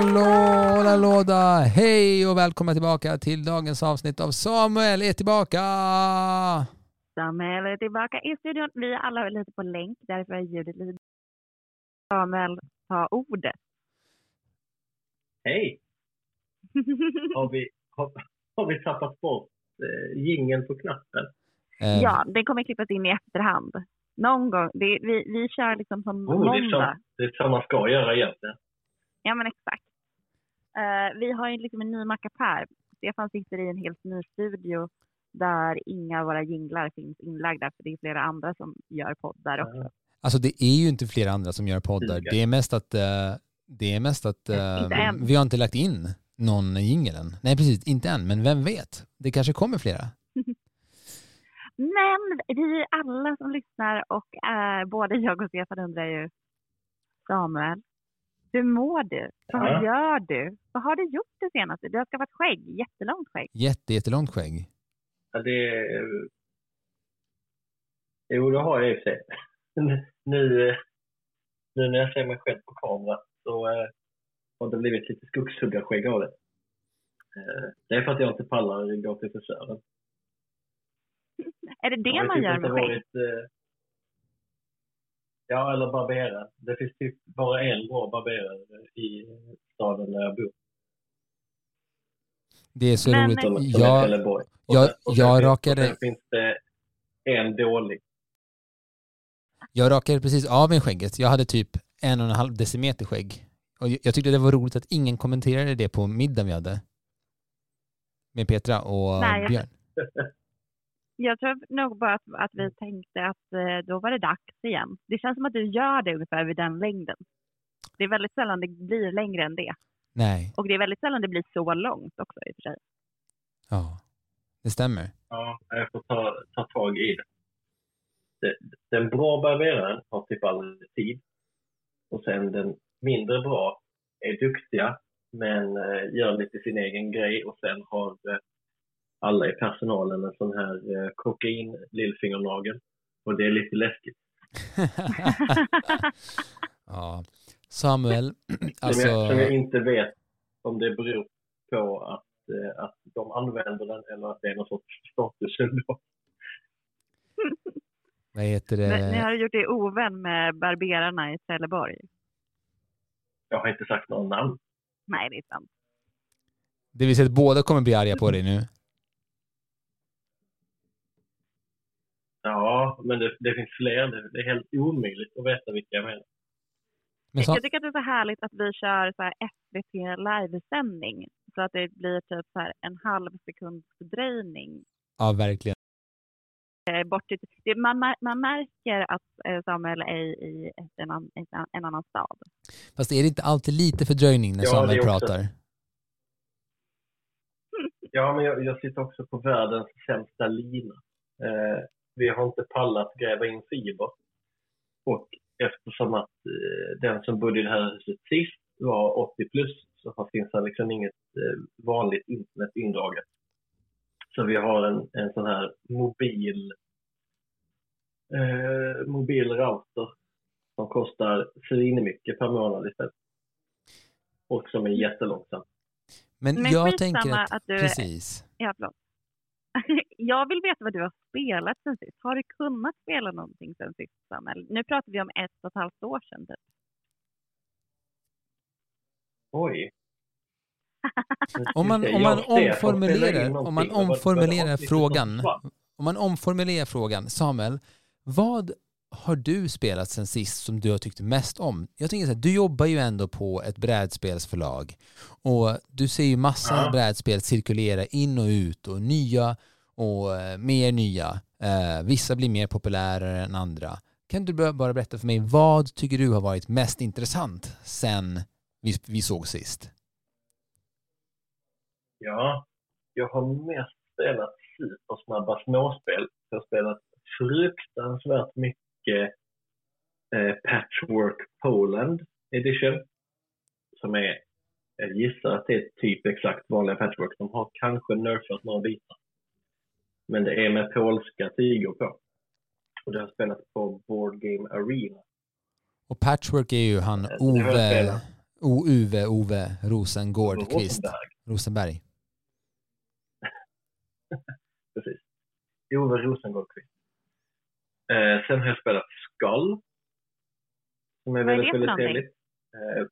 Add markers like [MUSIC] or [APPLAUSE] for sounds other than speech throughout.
Hallå, hallå, låda! Hej och välkomna tillbaka till dagens avsnitt av Samuel är tillbaka! Samuel är tillbaka i studion. Vi är alla lite på länk, därför är ljudet lite... Samuel, ta ordet. Hej! [LAUGHS] Har vi, har, har vi tappat bort eh, jingeln på knappen? Eh, Ja, den kommer klippas in i efterhand. Någon gång. Det, vi, vi kör liksom som Oh, det, är måndag. så, det är så man ska göra egentligen. Ja, men exakt. Eh, vi har ju liksom en ny mackapär. Stefan sitter i en helt ny studio där inga av våra jinglar finns inlagda, för det är flera andra som gör poddar också. Alltså det är ju inte flera andra som gör poddar. Det är mest att, eh, det är mest att än. vi har inte lagt in någon jingel än. Nej precis, inte än, men vem vet? Det kanske kommer flera. [LAUGHS] Men det är ju alla som lyssnar och eh, både jag och Stefan undrar ju Samuel, hur mår du? Vad Ja. gör du? Vad har du gjort det senaste? Du har skaffat skägg, jättelångt skägg. Jätte, jättelångt skägg. Ja, det är... Jo, det har jag i och för sig. [LAUGHS] Nu, eh, nu när jag ser mig själv på kamera så eh, har det blivit lite skogshuggarskägg av det. Eh, Det är för att jag inte pallar gå till frisören. [LAUGHS] Är det det man inte gör med skägg? varit, eh, Ja, eller barbera. Det finns typ bara en bra barberare i staden där jag bor. Det är så Men- roligt. Är Jag, jag- jag finns- rakade- Sen finns det en dålig. jag rakade precis av mig skägget. Jag hade typ en och en halv decimeter skägg. Och jag jag tyckte det var roligt att ingen kommenterade det på middagen vi hade. Med Petra och Nej, jag- Björn. [LAUGHS] Jag tror nog bara att, att vi tänkte att eh, då var det dags igen. Det känns som att du gör det ungefär vid den längden. Det är väldigt sällan det blir längre än det. Nej, Och det är väldigt sällan det blir så långt också i och för sig. ja. Det stämmer. Ja, jag får ta, ta tag i det. det. Den bra barberaren har typ aldrig tid. Och sen den mindre bra är duktiga men eh, gör lite sin egen grej och sen har eh, alla i personalen en sån här eh, kokain lillfingernagel. Och det är lite läskigt. [LAUGHS] ja. Samuel, alltså... som, jag, som jag inte vet om det beror på att, eh, att de använder den eller att det är någon sorts statussymbol. [LAUGHS] Vad heter Men Ni det? har gjort er ovän med barberarna i Trelleborg. Jag har inte sagt någon namn. Nej, det är sant. Det vill säga att båda kommer bli arga på dig nu. Ja, men det, det finns fler. Det, det är helt omöjligt att veta vilka jag menar. Men så, Jag tycker att det är så härligt att vi kör så här SVT livesändning. Så att det blir typ så här en halv sekunds fördröjning. ja, verkligen. eh, Bort till, det, man, man märker att eh, Samuel är i ett, en, an, ett, an- en annan stad. Fast är det inte alltid lite fördröjning när Ja, Samuel pratar? Ja, men jag, jag sitter också på världens sämsta lina. Eh, vi har inte pallat gräva in fiber. Och eftersom att eh, den som bodde i det här huset sist var 80 plus så finns det liksom inget eh, vanligt internet indraget. Så vi har en, en sån här mobil, eh, mobil router som kostar svinmycket per månad istället. Och som är jättelångsam. Men, Men jag tänker att... att du är- Precis. Ja, förlåt. [LAUGHS] Jag vill veta vad du har spelat sen sist. Har du kunnat spela någonting sen sist, Samuel? Nu pratar vi om ett och ett halvt år sedan. Typ. Oj. [LAUGHS] Om man, om man omformulerar, om man omformulerar frågan, om man omformulerar frågan, Samuel, vad har du spelat sen sist som du har tyckt mest om? Jag tänker så här, du jobbar ju ändå på ett brädspelsförlag och du ser ju massa Ja. brädspel cirkulera in och ut och nya och eh, mer nya. Eh, vissa blir mer populära än andra. Kan du bara- berätta för mig, vad tycker du har varit mest intressant sen vi, vi såg sist? Ja, jag har mest spelat supersnabba småspel. Jag har spelat fruktansvärt mycket Patchwork Poland Edition. Som är, jag gissar att det är typ exakt vanliga Patchwork. De har kanske nerfat några bitar. Men det är med polska tyger på. Och det har jag spelat på Board Game Arena. Och Patchwork är ju han Eh, Ove, spelat. O Uwe Ove Rosengård Ove Kvist. Rosenberg. Rosenberg. [LAUGHS] Precis. Ove Rosengård Kvist. Eh, sen har jag spelat Skull. Som är Vad är väldigt, det för väldigt trevligt. Eh,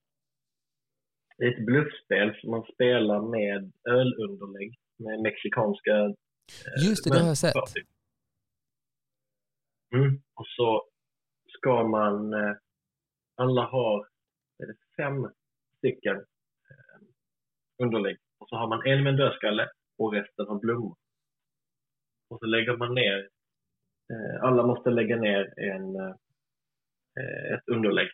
det är ett bluffspel som man spelar med ölunderlägg med mexikanska eh, Just det, det har jag sett. Mm. Och så ska man, eh, alla har är det fem stycken eh, underlägg. Och så har man en med en dödskalle och resten har blommor. Och så lägger man ner, Eh, alla måste lägga ner en, eh, ett underlägg.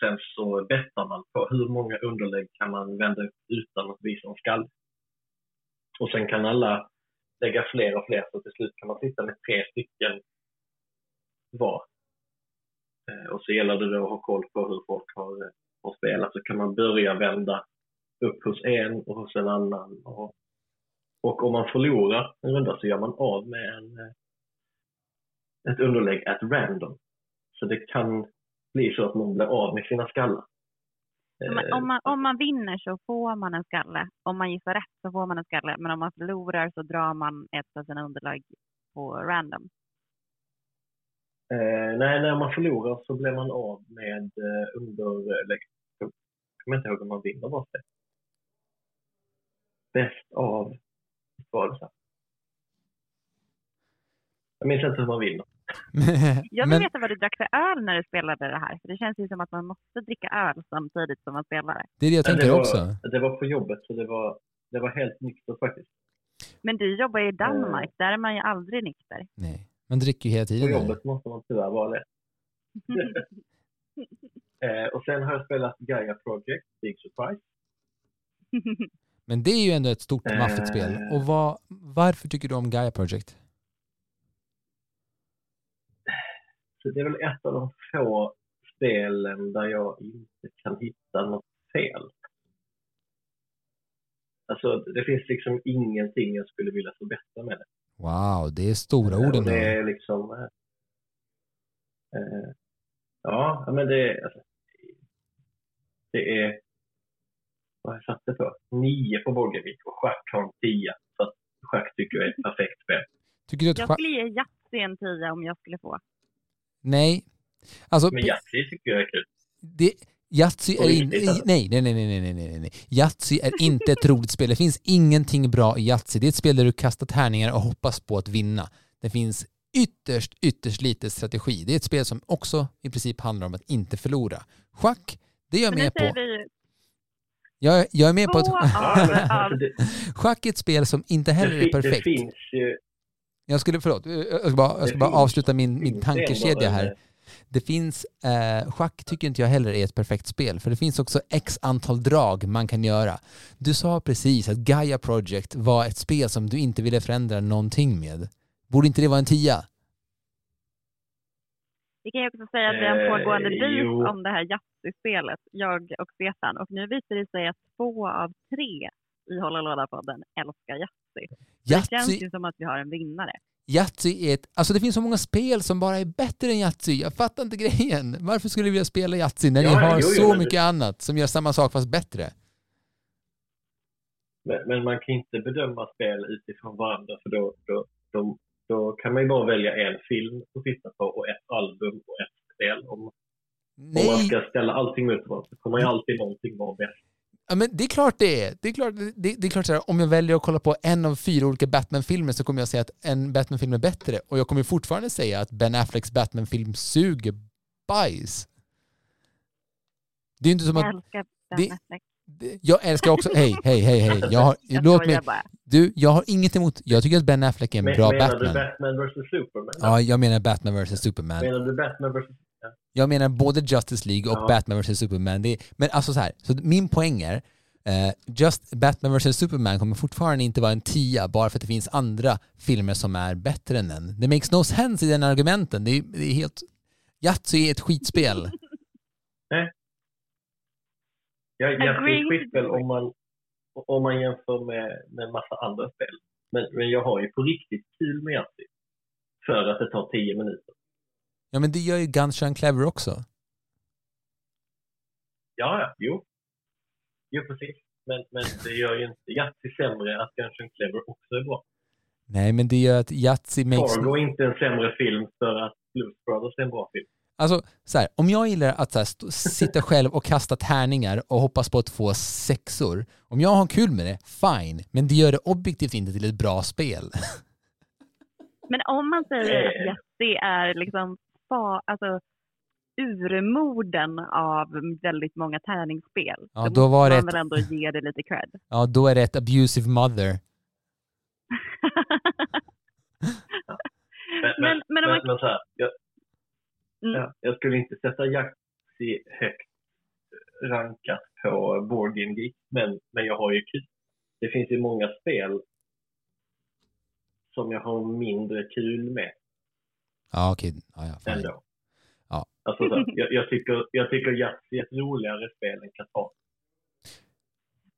Sen så bettar man på hur många underlägg kan man vända upp utan att visa en skall. Och sen kan alla lägga fler och fler så till slut kan man sitta med tre stycken var. Eh, och så gäller det då att ha koll på hur folk har, har spelat. Så kan man börja vända upp hos en och hos en annan. Och, och om man förlorar en runda så gör man av med en, eh, ett underlägg at random. Så det kan bli så att man blir av med sina skallar. Om man, om, man, om man vinner så får man en skalle. Om man gissar rätt så får man en skalle. Men om man förlorar så drar man ett av sina underlag på random. Eh, nej, när man förlorar så blir man av med eh, underlägg. Jag kommer inte ihåg om man vinner bara det. Bäst av, var det så? Jag minns inte hur man vinner. [LAUGHS] Jag vill Men, veta vad du drack för öl när du spelade det här. För det känns ju som att man måste dricka öl samtidigt som man spelar det. är det jag tänker det var, också. Det var på jobbet så det var, det var helt nyktert faktiskt. Men du jobbar ju i Eh. Danmark. Där är man ju aldrig nykter. Nej. Man dricker ju hela På tiden. där. jobbet måste man tyvärr vara det. [LAUGHS] Eh, och sen har jag spelat Gaia Project, Big Surprise. Men det är ju ändå ett stort Eh. maffigt spel. Och vad, varför tycker du om Gaia Project? Så det är väl ett av de få spelen där jag inte kan hitta något fel. Alltså det finns liksom ingenting jag skulle vilja förbättra med det. Wow, det är stora ord ändå. det är liksom... eh, Eh, ja, men det är... Alltså, det är... Vad har jag satt det på? Nio på Borgervik och schack har en tia. Så att schack tycker jag är ett perfekt spel. Tycker du att... Jag skulle ge Yatzy en tia om jag skulle få. Nej. Alltså, Men Yatzy tycker jag är kul. det, Yatzy är in, riktigt, alltså. nej, nej, nej, nej, nej, nej, nej. Yatzy är inte ett roligt spel. Det finns ingenting bra i Yatzy. Det är ett spel där du kastar tärningar och hoppas på att vinna. Det finns ytterst, ytterst lite strategi. Det är ett spel som också i princip handlar om att inte förlora. Schack, det är jag med på. Jag, jag är med på att [LAUGHS] schack är ett spel som inte heller är fin- det perfekt. finns ju... Jag skulle, förlåt, jag ska bara, jag ska Det bara avsluta min, min tankekedja här. Det finns, eh, schack tycker inte jag heller är ett perfekt spel, för det finns också x antal drag man kan göra. Du sa precis att Gaia Project var ett spel som du inte ville förändra någonting med. Borde inte det vara en tia? Vi kan ju också säga att vi har en Eh, pågående beef jo. om det här Yatzy-spelet, jag och Stefan. Och nu visar det sig att två av tre i Hålla låda-podden älskar Yatzy. Det känns Yatzy, ju som att vi har en vinnare. Yatzy är ett, alltså det finns så många spel som bara är bättre än Yatzy. Jag fattar inte [LAUGHS] grejen. Varför skulle du vilja spela Yatzy när ni Ja, har jo, jo, så det- mycket annat som gör samma sak fast bättre? Men, men man kan inte bedöma spel utifrån varandra för då, då, då, då kan man ju bara välja en film att titta på och ett album och ett spel. Om, om man ska ställa allting mot varandra så kommer ju alltid någonting vara bäst. Ja, men det är klart det är. Det är klart, det, det är klart så här, om jag väljer att kolla på en av fyra olika Batman-filmer så kommer jag säga att en Batman-film är bättre. Och jag kommer fortfarande säga att Ben Afflecks Batman-film suger bajs. Det är inte som Jag att... älskar det- Ben Affleck. det- Jag älskar också... Hej, hej, hej, hej. Jag har, [LAUGHS] Jag låt mig... Du, jag har inget emot... Jag tycker att Ben Affleck är en Men, bra menar Batman. du Batman vs Superman? Ja, jag menar Batman vs Superman. Menar du Batman vs... Jag menar både Justice League och Ja. Batman vs Superman. Det är, men alltså så här, så min poäng är eh, just Batman vs Superman kommer fortfarande inte vara en tia bara för att det finns andra filmer som är bättre än den. Det makes no sense i den argumenten. Det är, det är helt... Yatzy är ett skitspel. Jag, jag Agree. ser skitspel om man, om man jämför med, med en massa andra spel. Men, men jag har ju på riktigt kul med Yatzy. För att det tar tio minuter. Ja men det gör ju Guns Shine Clever också. Ja, ja, jo. Jo, precis. Men, men det gör ju inte Yatzy sämre att Gungeon Clever också är bra. Nej, men det gör att Yatzy makes... Fargo är inte en sämre film för att Blues Brothers är en bra film. Alltså, så här, om jag gillar att här, stå, sitta själv och kasta tärningar och hoppas på att få sexor, om jag har kul med det, fine. Men det gör det objektivt inte till ett bra spel. [LAUGHS] Men om man säger att Eh. Yatzy är liksom fa, alltså, urmoden av väldigt många tärningsspel, Ja, då var det man ett- väl ändå ge det lite cred. Ja, då är det ett abusive mother. Men, Men- men, men man- men så här, jag, Mm. ja, jag skulle inte sätta Yatzy högt rankat på Board Game Geek, men, men jag har ju kul. Det finns ju många spel som jag har mindre kul med Ja, okej. Ja, ja, ändå. Ja. Alltså, så, jag, jag tycker, jag tycker Yatzy är ett roligare spel än Catan.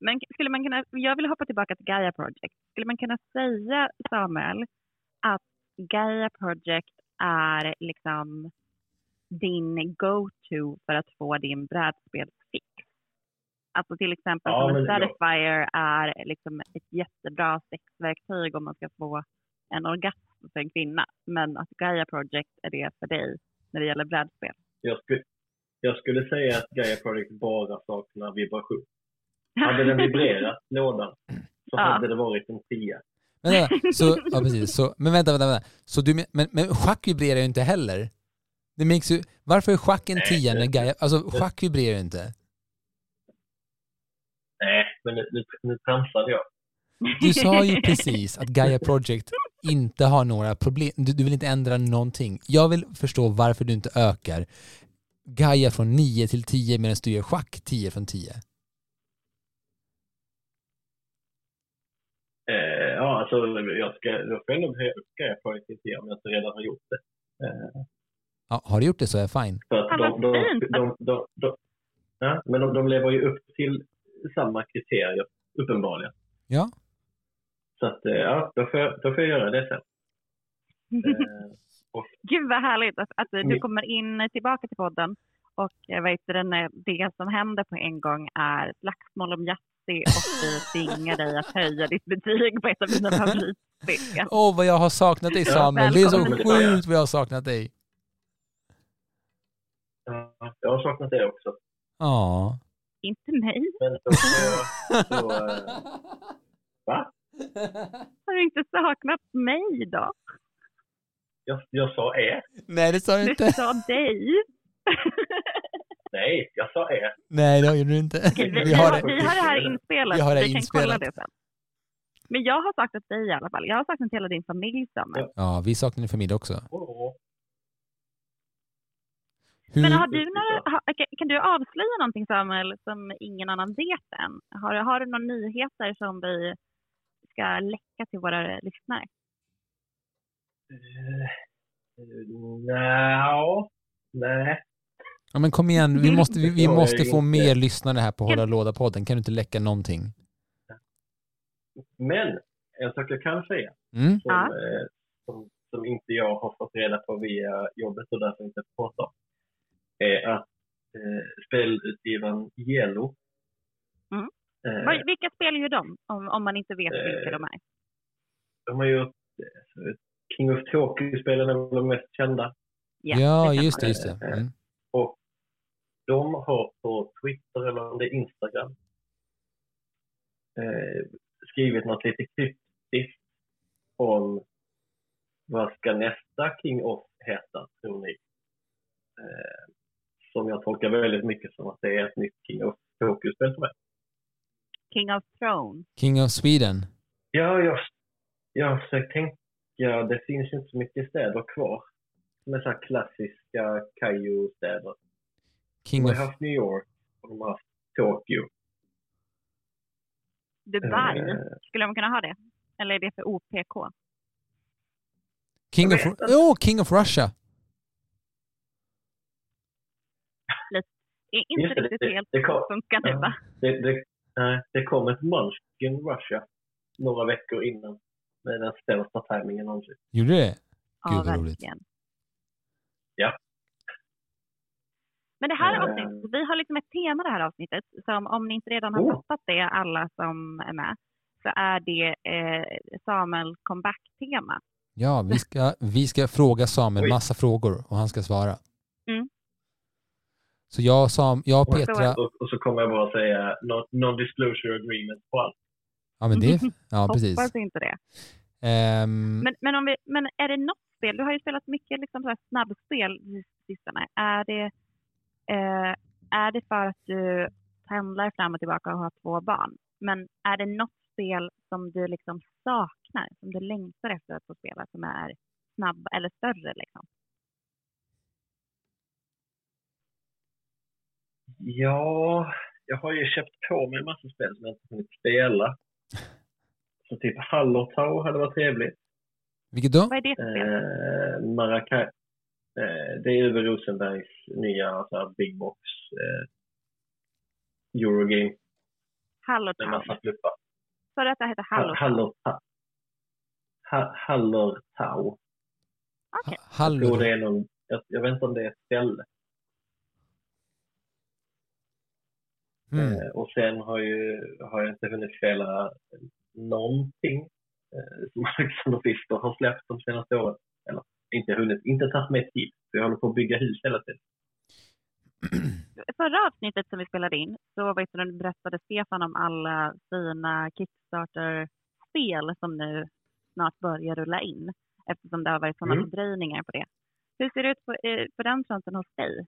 Men skulle man kunna, jag vill hoppa tillbaka till Gaia Project. Skulle man kunna säga, Samuel, att Gaia Project är liksom din go-to för att få din brädspelsfix? Alltså till exempel som ja. Satisfyer är liksom ett jättebra sexverktyg om man ska få en orgasm för en kvinna. Men att Gaia Project är det för dig när det gäller brädspel. Jag skulle, jag skulle säga att Gaia Project bara saknar vibration. [LAUGHS] Hade den vibrerat, lådan, så Ja. hade det varit en tia. Men, vänta, [LAUGHS] så, ja, precis. Så, men vänta, vänta. vänta. Så du, men, men, schack vibrerar ju inte heller. Det makes ju, varför är schack en tia när Gaia... Alltså schack vibrerar ju inte. Nej, men nu, nu, nu tramsade jag. Du sa ju [LAUGHS] precis att Gaia Project inte har några problem. Du, du vill inte ändra någonting. Jag vill förstå varför du inte ökar Gaia från 9 till 10 medan du gör schack 10 från 10. Eh, ja, alltså jag ska, får jag nog höja upp Gaia Project till tia om jag inte redan har gjort det. Eh, Ja, har du gjort det så är jag fine. för att Ja, de, vad de, fint. de, de, de, ja, men de, de lever ju upp till samma kriterier, uppenbarligen. Ja. Så att, eh, ja, då får, jag, då får jag göra det sen. [LAUGHS] Eh, Gud vad härligt att, att du kommer in tillbaka till podden och eh, vet du, den, det som händer på en gång är slagsmål om Yatzy och vi tvingar dig att höja ditt betyg på ett av dina [LAUGHS] favoritspel. Åh, vad jag har saknat dig Samuel. Det är så sjukt vad jag har saknat dig. ja, jag har saknat det också. Ja. Inte mig. Men jag, så, eh, [LAUGHS] va? Har du inte saknat mig då? Jag, jag sa er. Nej, det sa du Du inte. sa dig. Nej, jag sa er. Nej, det gjorde du inte. Okej, vi, Vi har det. vi har det här inspelat. Vi har det vi kan inspelat. kolla det sen. Men jag har saknat dig i alla fall. Jag har saknat hela din familj, Samuel. Ja, vi saknar din familj också. Hur, Men har du några, har, kan- kan du avslöja någonting Samuel som ingen annan vet än? Har, har du några nyheter som vi ska läcka till våra lyssnare? Eh, Nja, nej. Ja, men kom igen, vi måste, vi, vi [LAUGHS] måste få mer lyssnare här på Hålla Låda-podden. Kan du inte läcka någonting? Men en sak jag kan säga Mm? som, Ja. eh, som, som inte jag har fått reda på via jobbet och därför inte pratar om är att eh, spelutgivaren Yellow Mm. Eh, Vad- Vilka spel gör de? Om, om man inte vet Eh, vilka de är. de har gjort eh, King of Tokyo-spelen är väl de mest kända. Ja, kan just det, just det. Mm. Och de har på Twitter eller om det är Instagram eh, skrivit något lite kryptiskt om vad ska nästa King of heta, tror ni? Eh, som jag tolkar väldigt mycket som att det är ett nytt King of Tokyo-spel som är. King of Thrones. King of Sweden. Ja, jag, jag har försökt tänka, det finns inte så mycket städer kvar. Som är så här klassiska Kaiju-städer. De King har of... haft New York och de har haft Tokyo. Dubai. Eh, Skulle man kunna ha det? Eller är det för OPK? King of... Oh, King of Russia! Det är inte det, riktigt det- helt det kom- funkande Ja. va? Det, det, nej, det kom ett Munchkin Russia några veckor innan med den sämsta tajmingen någonsin. Gjorde det? Ja, Gud, roligt. verkligen. Ja. Men det här Eh. avsnittet, vi har liksom ett tema det här avsnittet. Som om ni inte redan har Oh. fattat det, alla som är med, så är det eh, Samuel comeback-tema. Ja, vi ska, vi ska fråga Samuel massa frågor och han ska svara. Mm. Så jag, Sam, jag och Och- Petra... Och, och så kommer jag bara säga no- non-disclosure agreement på allt. Ja, men det... [LAUGHS] Ja, precis. Hoppas inte det. Ehm, Men, men, om vi, men är det något spel, du har ju spelat mycket liksom så här snabbspel sistone. Är det, eh, är det för att du pendlar fram och tillbaka och har två barn? Men är det något spel som du liksom saknar, som du längtar efter att få spela, som är snabb eller större liksom? Ja, jag har ju köpt på mig en massa spel som jag inte hunnit spela. Så typ Hallertau hade varit trevligt. vilket då? Vad är det för spel? Eh, Maracay. Eh, det är Uwe Rosenbergs nya så här, big box eh, Eurogame med Hallertau. massa fluppar. Sa du att det heter Ha- Hallertau? Hallertau. Ha- Hallertau. Okej. Jag tror det är någon, jag, jag vet inte om det är ett ställe. Mm. Eh, och sen har, ju, har jag inte hunnit spela någonting eh, [LAUGHS] som Alexander Fister har släppt de senaste åren. Eller inte hunnit, inte tagit mig tid. För jag håller på att bygga hus hela tiden. [CLEARS THROAT] Förra avsnittet som vi spelade in så vet du, berättade Stefan om alla fina Kickstarter-spel som nu snart börjar rulla in eftersom det har varit sådana Mm. fördröjningar på det. Hur ser det ut på, eh, på den fronten hos dig,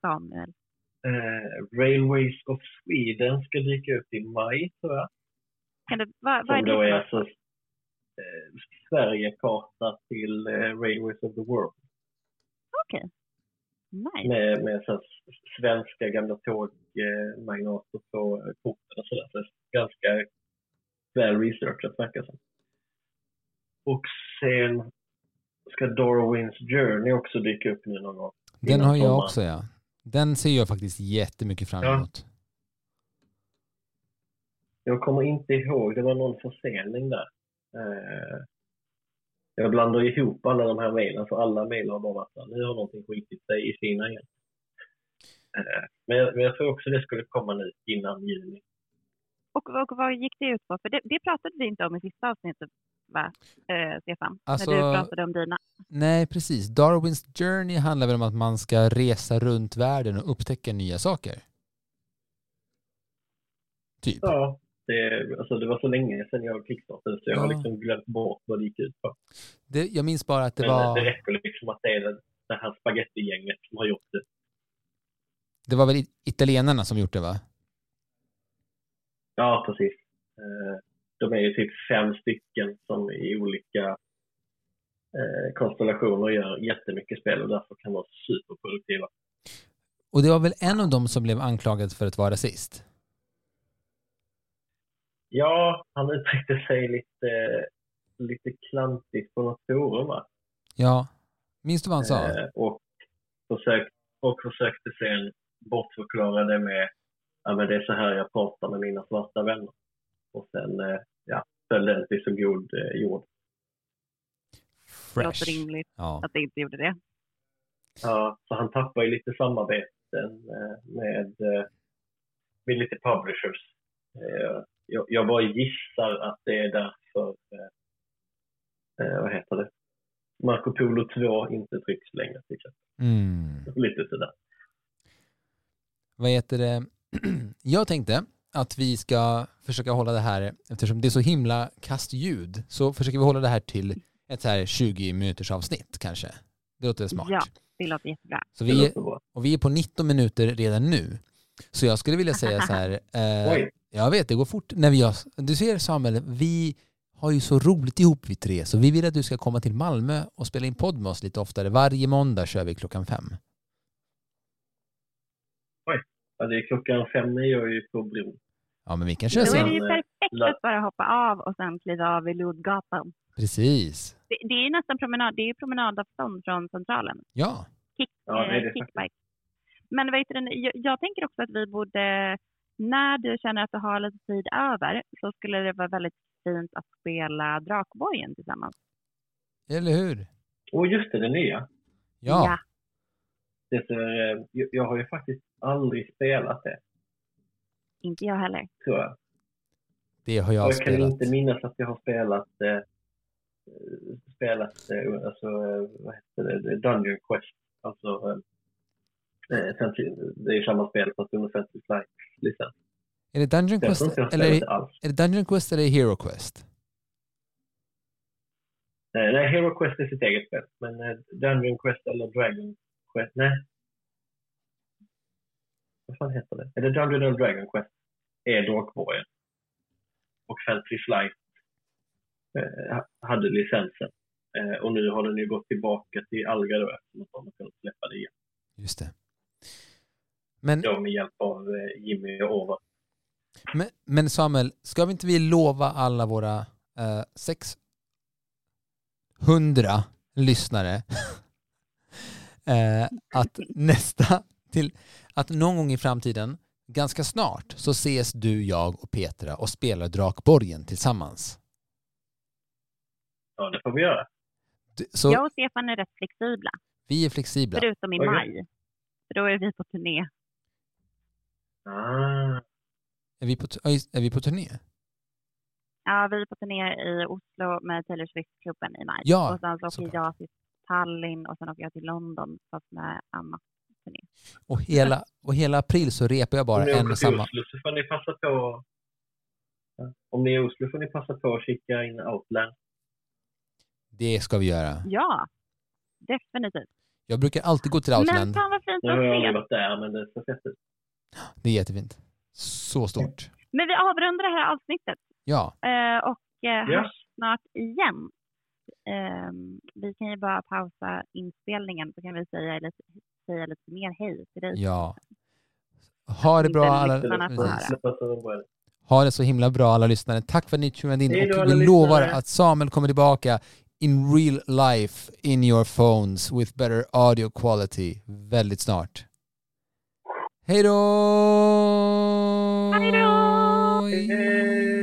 Samuel? Eh, Railways of Sweden ska dyka upp i maj tror jag. Kan du, vad, vad är Som det då är alltså eh, Sverigekarta till eh, Railways of the World. Okej. Nice. Med, med så svenska gamla tågmagnater på eh, korten och sådär. Så det är ganska väl researchat verkar det som. Och sen ska Darwins Journey också dyka upp nu någon gång. Den har jag sommaren. också, ja. Den ser jag faktiskt jättemycket fram Ja. emot. Jag kommer inte ihåg, det var någon försening där. Eh, jag blandar ihop alla de här mejlen för alla mejl har bara varit nu har någonting skitit sig i sina igen. Eh, men, jag, men jag tror också det skulle komma nu innan juni. Och, och vad gick det ut på? För det, det pratade vi inte om i sista avsnittet, va, eh, Stefan? Alltså- När du pratade om dina. Nej, precis. Darwins Journey handlar väl om att man ska resa runt världen och upptäcka nya saker? Typ. Ja, det, alltså det var så länge sedan jag kickstartade så jag har Ja. liksom glömt bort vad det gick ut på. Det, jag minns bara att det Men eh, var, det räcker liksom att det är det, här spagettigänget som har gjort det. det var väl it- italienarna som gjort det va? Ja, precis. De är ju typ fem stycken som i olika eh, konstellationer gör jättemycket spel och därför kan vara superproduktiva. Och det var väl en av dem som blev anklagad för att vara rasist? Ja, han uttryckte sig lite, lite klantigt på något forum va? Ja. Minns du vad han sa? Eh, och, försökt, och försökte sen bortförklara det med ja, men det är så här jag pratar med mina svarta vänner. Och sen eh, ja, föll det inte i så god eh, jord. Det låter Fresh. rimligt Ja. att det inte gjorde det. Ja, så han tappar ju lite samarbeten eh, med, eh, med lite publishers. Eh, Jag, jag bara gissar att det är därför, vad heter det, Marco Polo 2 inte trycks längre till. Mm. Lite sådär. Vad heter det? [CLEARS THROAT] Jag tänkte att vi ska försöka hålla det här, eftersom det är så himla kastljud, så försöker vi hålla det här till ett så här 20 minuters avsnitt kanske. Det låter smart. Ja. Det låter jättebra. Så vi, och vi är på 19 minuter redan nu. Så jag skulle vilja säga så här, [LAUGHS] eh, Oj, jag vet det går fort när vi har, du ser Samuel, vi har ju så roligt ihop vi tre, så vi vill att du ska komma till Malmö och spela in podd med oss lite oftare. Varje måndag kör vi klockan fem. ja, det är klockan fem när jag är ju på bron. Ja, men vi kan köra Då är det ju perfekt att bara hoppa av och sen kliva av i Lodgatan. Precis. Det, det är ju nästan promenad, det är ju promenadavstånd från Centralen. Ja, Kick, Ja, det är eh, det kickbike. Men vet du, jag, jag tänker också att vi borde, när du känner att du har lite tid över, så skulle det vara väldigt fint att spela Drakborgen tillsammans. eller hur? Och just det, det nya. Ja, Det Det ser, eh, jag, jag har ju faktiskt aldrig spelat det, Inte jag heller. tror jag. Det har jag Jag, kan spelat. inte minnas att jag har spelat eh, spelat eh, alltså, eh, vad heter det, Dungeon Quest. Alltså, eh, eh, det är ju samma spel fast under Fantasy Flight-licens. Är det Dungeon Jag Quest jag eller är det Dungeon Quest eller Hero Quest? Eh, nej, Hero Quest är sitt eget spel. Men Dungeon Quest eller Dragon Quest, nej. Vad fan heter det? Är det Dungeon eller Dragon Quest? Är Drakborgen. Och Fantasy Flight eh, ha- hade licensen. Eh, och nu har den ju gått tillbaka till Alga då eftersom att de har kunnat släppa det igen. Just det. Men, Då med hjälp av eh, Jimmy och Orvar. men, men Samuel, ska vi inte vi lova alla våra eh, 600 lyssnare [LAUGHS] eh, att nästa till att någon gång i framtiden, ganska snart, så ses du, jag och Petra och spelar Drakborgen tillsammans. Ja, det får vi göra. Du- Så Jag och Stefan är rätt flexibla, vi är flexibla. förutom i Okej. maj. För då är vi på turné. Ah, Är vi på, är vi på turné? Ja, vi är på turné i Oslo med Taylor Swift-klubben i maj. Ja, och sen så åker jag till Tallinn och sen åker jag till London fast med Anna. Turné. Och hela, och hela april så repar jag bara om en och samma. Oslo så får ni passa på om ni är i Oslo får ni passa på att kika in Outland. Det ska vi göra. Ja, definitivt. Jag brukar alltid gå till Men Outland. fan vad fint Nu har jag aldrig att se. varit där, men det ser fett ut. Det är jättefint. Så stort. Men vi avrundar det här avsnittet Ja, eh, och eh, Ja. hörs snart igen. Ehm, vi kan ju bara pausa inspelningen så kan vi säga lite, säga lite mer hej till dig. ja. Ha det bra alla. Ha det så himla bra alla lyssnare. Tack för att ni tunade in och vi lovar att Samuel kommer tillbaka in real life in your phones with better audio quality väldigt snart. Hej då! Hej då!